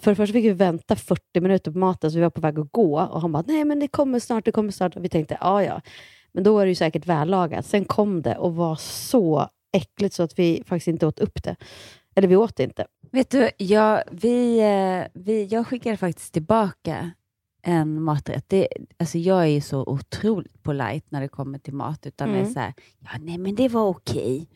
för det första fick vi vänta 40 minuter på maten, så vi var på väg att gå. Och han bara, nej men det kommer snart, det kommer snart. Och vi tänkte, ja ja. Men då är det ju säkert vällagat. Sen kom det och var så äckligt så att vi faktiskt inte åt upp det. Eller vi åt det inte. Vet du, jag, vi, eh, vi, jag skickade faktiskt tillbaka en maträtt. Det, alltså jag är ju så otroligt polite när det kommer till mat. Utan Mm. är så här, ja, nej men det var okej.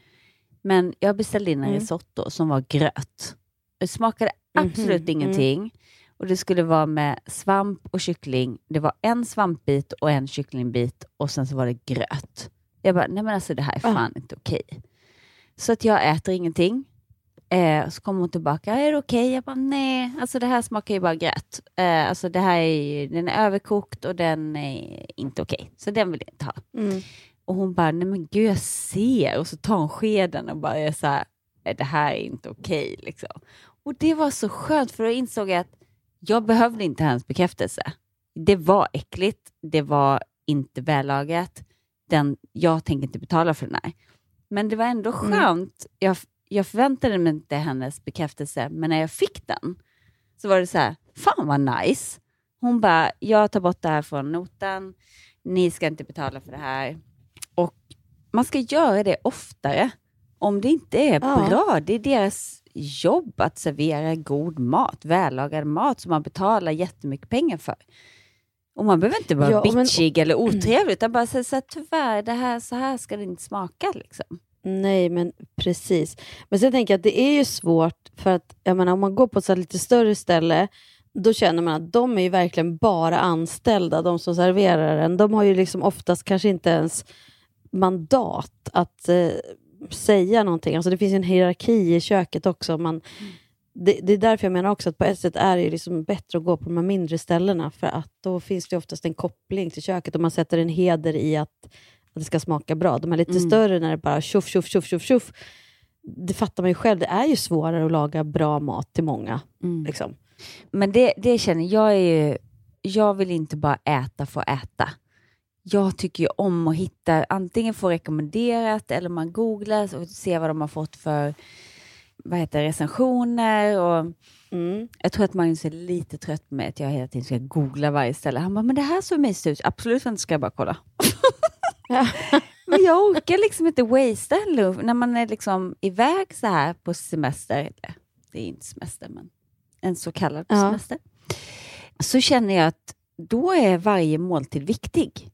Men jag beställde in en Mm. risotto som var gröt. Det smakade absolut Mhm, ingenting. Och Det skulle vara med svamp och kyckling. Det var en svampbit och en kycklingbit och sen så var det gröt. Jag bara, nej men alltså det här är Ah. fan inte okej. Så att jag äter ingenting. Eh, så kom hon tillbaka, är det okej? Jag bara, nej, alltså det här smakar ju bara gröt. Eh, alltså det här är den är överkokt och den är inte okej, så den vill jag inte ha. Mm. Och hon bara, nej men gud jag ser. Och så tar hon skeden och bara är så här, "Nej, det här är inte okej. liksom. Och det var så skönt för då insåg jag att jag behövde inte hans bekräftelse. Det var äckligt, det var inte vällagat. Den, jag tänker inte betala för den här. Men det var ändå skönt. Jag, jag förväntade mig inte hennes bekräftelse, men när jag fick den så var det så här, fan vad nice. Hon bara, jag tar bort det här från notan, ni ska inte betala för det här. Och man ska göra det oftare. Om det inte är Ja. bra, det är deras jobb att servera god mat, vällagad mat som man betalar jättemycket pengar för. Och man behöver inte vara Ja, men- bitchig eller otrevlig, utan bara säga så här, tyvärr, det här, så här ska det inte smaka. Liksom. Nej, men precis. Men sen tänker jag att det är ju svårt, för att jag menar, om man går på ett lite större ställe, då känner man att de är ju verkligen bara anställda, de som serverar en. De har ju liksom oftast kanske inte ens mandat att eh, säga någonting. Alltså det finns en hierarki i köket också. Man, det, det är därför jag menar också att på ett sätt är det liksom bättre att gå på de här mindre ställena, för att då finns det oftast en koppling till köket och man sätter en heder i att det ska smaka bra. De är lite Mm. större när det bara tjoff, tjoff, tjoff, tjoff, tjoff. Det fattar man ju själv, det är ju svårare att laga bra mat till många. Liksom. Men det, det känner jag är ju, jag vill inte bara äta för att äta. Jag tycker ju om att hitta, antingen få rekommenderat eller man googlar och ser vad de har fått för vad heter recensioner. Och Jag tror att Magnus är lite trött med att jag hela tiden ska googla varje ställe. Han bara, men det här såg mysigt ut. Absolut inte, ska jag bara kolla. men jag orkar liksom inte wastea när man är liksom iväg så här på semester. Eller, det är inte semester, men en så kallad Ja. semester. Så känner jag att då är varje måltid viktig.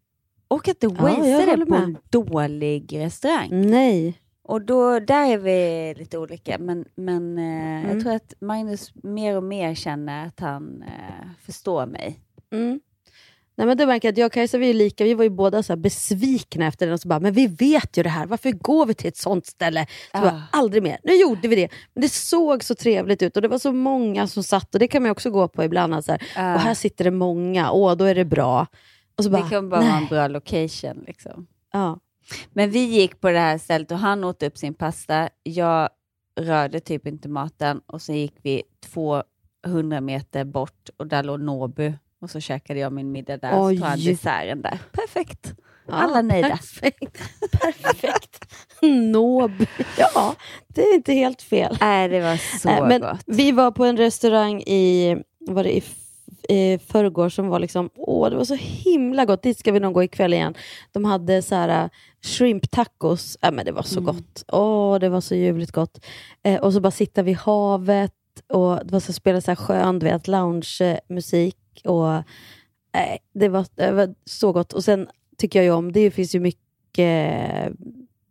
Och att du Ja, wastea det på med. en dålig restaurang. Nej. Och då, där är vi lite olika, men, men eh, Mm. jag tror att Magnus mer och mer känner att han eh, förstår mig. Mm. Nej, men det märker jag att jag och Kajsa vi är lika. Vi var ju båda så besvikna efter den och så bara, men vi vet ju det här. Varför går vi till ett sånt ställe? Så Ah. bara, aldrig mer. Nu gjorde vi det. Men det såg så trevligt ut och det var så många som satt och det kan man också gå på ibland. att Så här, Ah. Och här sitter det många, åh då är det bra. Och så bara, det kan bara vara en nej. bra location. Liksom. Ja. Men vi gick på det här stället och han åt upp sin pasta. Jag rörde typ inte maten och så gick vi 200 meter bort och där låg Nobu. Och så käkade jag min middag där och så tog han desserten där. Perfekt. Ja, Alla nöjda. Perfekt. perfekt. Nob. Ja, det är inte helt fel. Nej, det var så Nej, men gott. Vi var på en restaurang i, var det i, i förrgår som var liksom, åh det var så himla gott. Dit ska vi nog gå ikväll igen. De hade så här äh, shrimp tacos. Äh, men det var så gott. Åh, det var så ljuvligt gott. Eh, och så bara sitta vid havet och det var så spela så här skön, vet, lounge-musik. Och, eh, det, var, det var så gott. Och sen tycker jag ju om, det finns ju mycket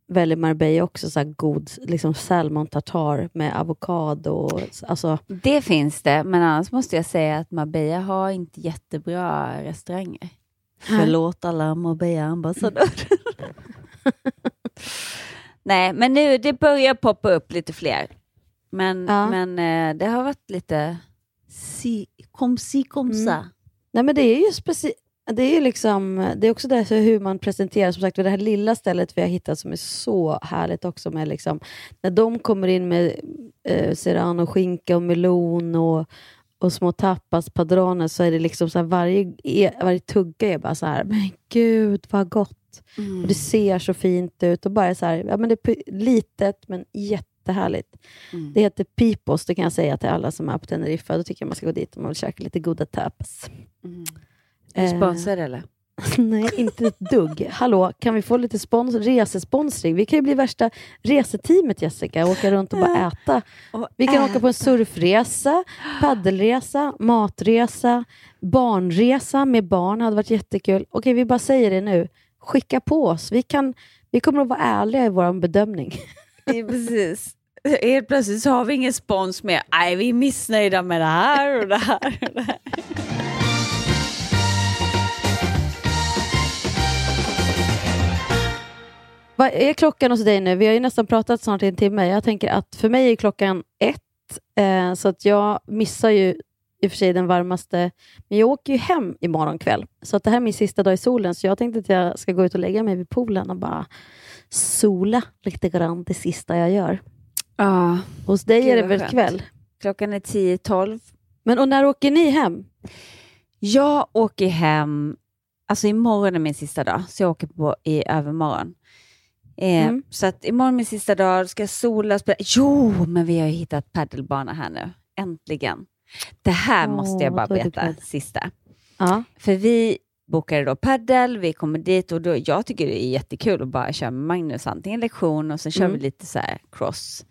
väl i Marbella också, så här god liksom salmon tartar med avokado. och- Alltså, Det finns det, men annars måste jag säga att Marbella har inte jättebra restauranger. Förlåt alla Marbella-ambassadörer. Nej, men nu det börjar poppa upp lite fler. Men, Ja. men eh, det har varit lite si, kom si kom sa. Mm. Nej, men det är ju speci- det är liksom, det är också det hur man presenterar, som sagt, det här lilla stället vi har hittat som är så härligt också med liksom, när de kommer in med eh, serrano, skinka och melon och, och små tapas, padroner, så är det liksom så här, varje, e- varje tugga är bara så här, men gud vad gott. Mm. Och det ser så fint ut och bara så här, ja, men det är litet men jättehärligt. Mm. Det heter Pipos, det kan jag säga till alla som är på Teneriffa. Då tycker jag man ska gå dit om man vill käka lite goda tapas. Är du Eh, sponsrad eller? Nej, inte ett dugg. Hallå, kan vi få lite spons resesponsring? Vi kan ju bli värsta reseteamet Jessica och åka runt och bara äta. Vi kan åka på en surfresa, paddelresa, matresa, barnresa med barn. hade varit jättekul. Okej, vi bara säger det nu. Skicka på oss. Vi, kan, vi kommer att vara ärliga i vår bedömning. Precis. Helt plötsligt så har vi ingen spons mer. Nej, vi är missnöjda med det här och det här. Och det här. Vad är klockan hos dig nu? Vi har ju nästan pratat snart i en timme. Jag tänker att för mig är klockan ett, eh, så att jag missar ju i och för sig den varmaste, men jag åker ju hem imorgon kväll. Så att det här är min sista dag i solen, så jag tänkte att jag ska gå ut och lägga mig vid poolen och bara sola lite grann det sista jag gör. Ja. Hos dig är det väl skönt. kväll? Klockan är 10-12. Men och när åker ni hem? Jag åker hem, alltså imorgon är min sista dag, så jag åker på i övermorgon. Eh, Mm. Så att imorgon min sista dag, ska jag sola och spela. Jo, men vi har ju hittat paddelbana här nu. Äntligen. Det här Åh, måste jag bara berätta, sista. Ja. För vi bokade då paddel, vi kommer dit och då, jag tycker det är jättekul att bara köra med Magnus, antingen lektion och sen kör Mm. vi lite så cross.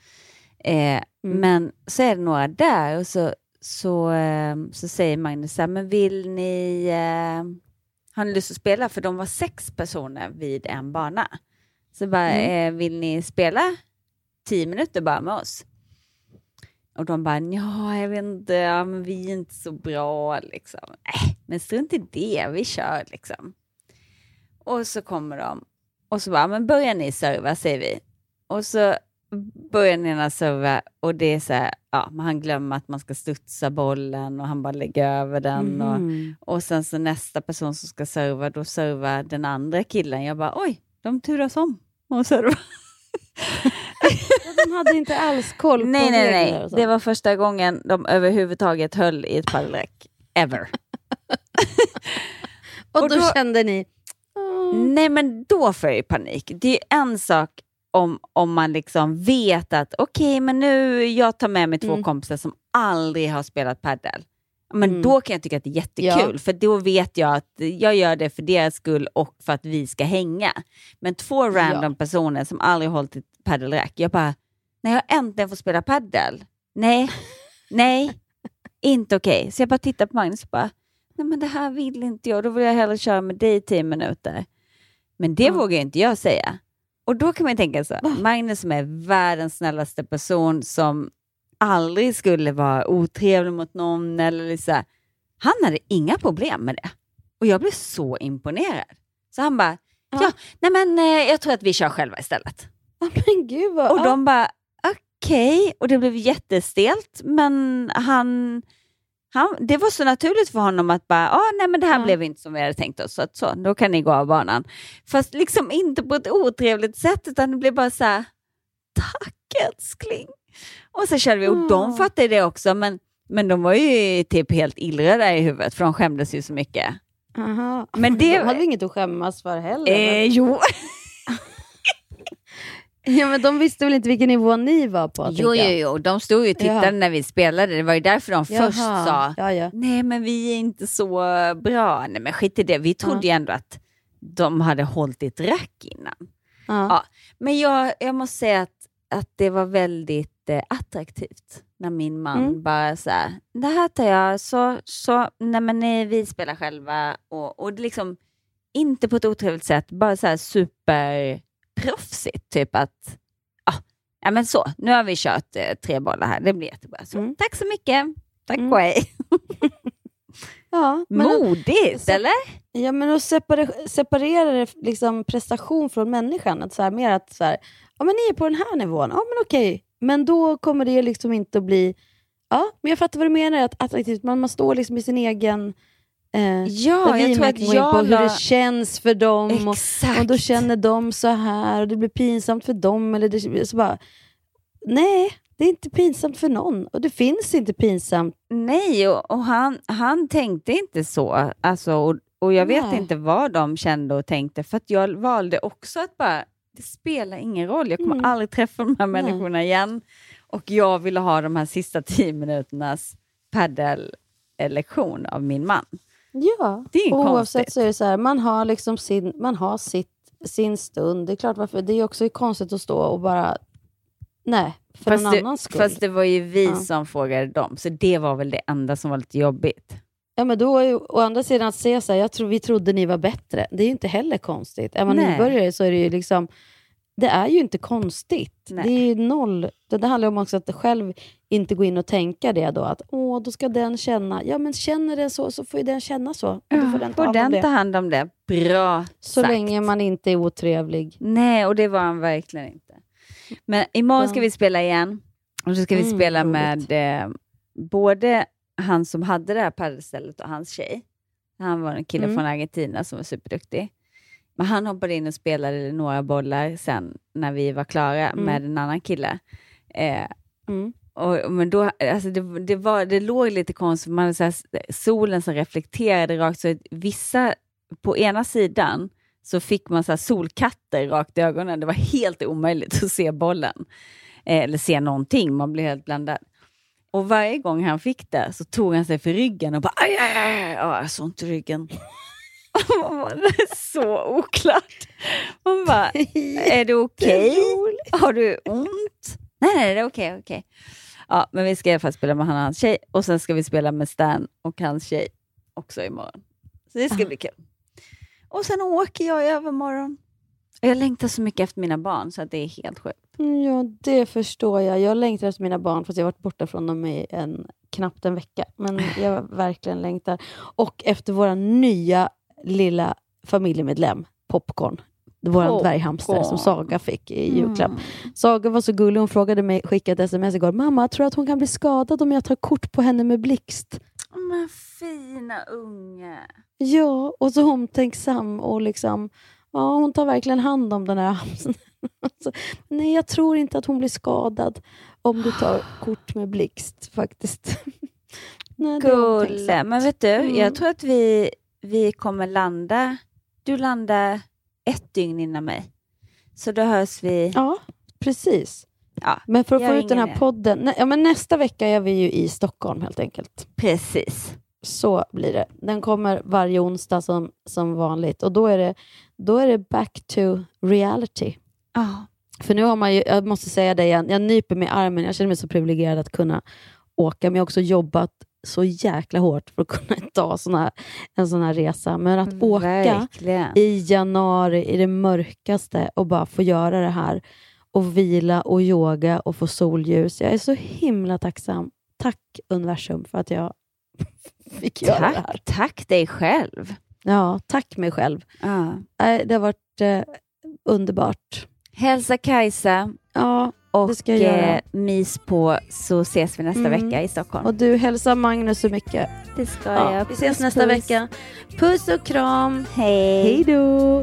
Eh, Men så är det några där och så, så, eh, så säger Magnus så här, men vill ni, eh, har ni lust att spela? För de var sex personer vid en bana. Så bara, Mm. eh, vill ni spela tio minuter bara med oss? Och de bara, ja, jag vet inte, ja, men vi är inte så bra liksom. Äh, men strunt i det, vi kör liksom. Och så kommer de och så bara, men börjar ni serva, säger vi. Och så börjar den ena serva och det är så här, ja, han glömmer att man ska studsa bollen och han bara lägger över den. Mhm. Och, och sen så nästa person som ska serva, då servar den andra killen. Jag bara, oj, de turas om och serva. De hade inte alls koll på Nej, nej, nej. och så. Det var första gången de överhuvudtaget höll i ett paddelräck. Ever. Och, då, kände ni... Nej, men då får jag ju panik. Det är en sak om, om man liksom vet att okej, men nu jag tar med mig två Mm. kompisar som aldrig har spelat paddel. Men Mm. då kan jag tycka att det är jättekul, Ja. för då vet jag att jag gör det för deras skull och för att vi ska hänga. Men två random personer som aldrig hållit ett paddelrack, jag bara, när jag äntligen får spela paddel, nej, nej, inte okej. Så jag bara tittar på Magnus och bara, nej men det här vill inte jag, då vill jag hellre köra med dig i tio minuter. Men det vågar inte jag säga. Och då kan man tänka så, Magnus som är världens snällaste person som aldrig skulle vara otrevlig mot någon eller så här, han hade inga problem med det. Och jag blev så imponerad. Så han bara, ja, nej men eh, jag tror att vi kör själva istället. Men gud vad... Och de bara, okej. Och det blev jättestelt, men han, han, det var så naturligt för honom att bara, ah, nej men det här blev inte som vi hade tänkt oss, så, att, så då kan ni gå av banan. Fast liksom inte på ett otrevligt sätt, utan det blev bara så här, tack älskling. Och så körde vi, och de fattade det också, men, men de var ju typ helt illröda i huvudet, för de skämdes ju så mycket. Aha. Men det- De hade inget att skämmas för heller. Eh, jo. Ja, men de visste väl inte vilken nivå ni var på? Jo, jo, jo, de stod ju och tittade Jaha. när vi spelade. Det var ju därför de Jaha, först sa, ja, ja. nej men vi är inte så bra. Nej men skit i det, vi trodde ju ändå att de hade hållit ett rack innan. Ja. Ja, men jag, jag måste säga att, att det var väldigt eh, attraktivt när min man Mm. bara så här, det här tar jag, så, så nej men nej, vi spelar själva och, och det liksom inte på ett otrevligt sätt, bara så här superproffsigt, typ att ja, ja men så, nu har vi kört eh, tre bollar här, det blir jättebra. Så, Tack så mycket, tack och hej. Ja, Modigt, eller? Ja, men att separera, separera liksom prestation från människan. Att så här, mer att så här, ja, men ni är på den här nivån, ja men okej. Men då kommer det liksom inte att bli... Ja, men jag fattar vad du menar, att attraktivt. Man, man står liksom i sin egen... Eh, Ja, jag tror att jag på hur det känns för dem. Och, Exakt. och då känner de så här och det blir pinsamt för dem. Eller det, så bara, nej, det är inte pinsamt för någon. Och det finns inte pinsamt. Nej, och, och han, han tänkte inte så. Alltså, och, och jag vet Nej. inte vad de kände och tänkte, för jag valde också att bara, det spelar ingen roll, jag kommer Mm. aldrig träffa de här Nej. människorna igen. Och jag ville ha de här sista tio minuternas paddellektion av min man. Ja, Det är oavsett konstigt. så är det så här, man har, liksom sin, man har sitt, sin stund. Det är klart, varför, det är också konstigt att stå och bara, nej, för Fast någon det, annans skull. fast det var ju vi Ja. som frågade dem, så det var väl det enda som var lite jobbigt. Ja, men då är å andra sidan att säga så här, jag tror vi trodde ni var bättre, det är ju inte heller konstigt. Är man Nej. nybörjare så är det ju liksom, det är ju inte konstigt. Nej. Det är ju noll. Det, det handlar om också att själv inte gå in och tänka det då. Att åh, då ska den känna. Ja, men känner den så, så får ju den känna så. Och då får den ta Får hand om den det. ta hand om det? Bra Så sagt. länge man inte är otrevlig. Nej, och det var han verkligen inte. Men imorgon ska vi spela igen. Och så ska vi Mm, spela roligt. med eh, både han som hade det här padelstället och hans tjej. Han var en kille Mm. från Argentina som var superduktig. Men han hoppade in och spelade några bollar sen när vi var klara Mm. med en annan kille. Eh, Mm. och, men då, alltså det, det, var, det låg lite konstigt, man hade så här, solen som reflekterade rakt, så vissa på ena sidan så fick man så här solkatter rakt i ögonen. Det var helt omöjligt att se bollen. Eh, eller se någonting, man blev helt blandad. Och varje gång han fick det så tog han sig för ryggen och bara aj, aj, aj, aj. Ja, jag såg inte ryggen. Det är så oklart. Man bara, är det okej? Har du ont? Nej, nej, det är okej. okej. Ja, men vi ska i alla fall spela med han och hans tjej och sen ska vi spela med Stan och hans tjej också imorgon. Så det ska bli kul. Och sen åker jag i övermorgon. Jag längtar så mycket efter mina barn så att det är helt sjukt. Mm, Ja, det förstår jag. Jag längtar efter mina barn, fast jag har varit borta från dem i en, knappt en vecka. Men jag verkligen längtar. Och efter vår nya lilla familjemedlem, Popcorn. Vår dvärghamster som Saga fick i julklapp. Mm. Saga var så gullig, hon frågade mig, skickade ett sms igår. Mamma, tror du att hon kan bli skadad om jag tar kort på henne med blixt? Men fina unge. Ja, och så omtänksam och liksom, ja, hon tar verkligen hand om den här hamstern. Så, Nej, jag tror inte att hon blir skadad om du tar kort med blixt faktiskt. Nej, Gulle. Men vet du, Mm. jag tror att vi, vi kommer landa... Du landar ett dygn innan mig. Så då hörs vi... Ja, precis. Ja, Men för att få ut den här podden, nä, ja, men nästa vecka är vi ju i Stockholm helt enkelt. Precis. Så blir det. Den kommer varje onsdag som, som vanligt och då är, det, då är det back to reality. Ja. För nu har man ju, jag måste säga det igen, jag nyper mig i armen. Jag känner mig så privilegierad att kunna åka, men jag har också jobbat så jäkla hårt för att kunna ta här, en sån här resa. Men att åka Verkligen. i januari i det mörkaste och bara få göra det här och vila och yoga och få solljus. Jag är så himla tacksam. Tack universum för att jag fick göra det här. Tack, tack dig själv. Ja, tack mig själv. Nej, Det har varit eh, underbart. Hälsa Kajsa Ja, och det ska jag göra. eh, mys på så ses vi nästa Mm. vecka i Stockholm. Och du hälsar Magnus så mycket. Det ska Ja, jag. vi ses Puss, nästa puss. vecka. Puss och kram. Hej. Hej då.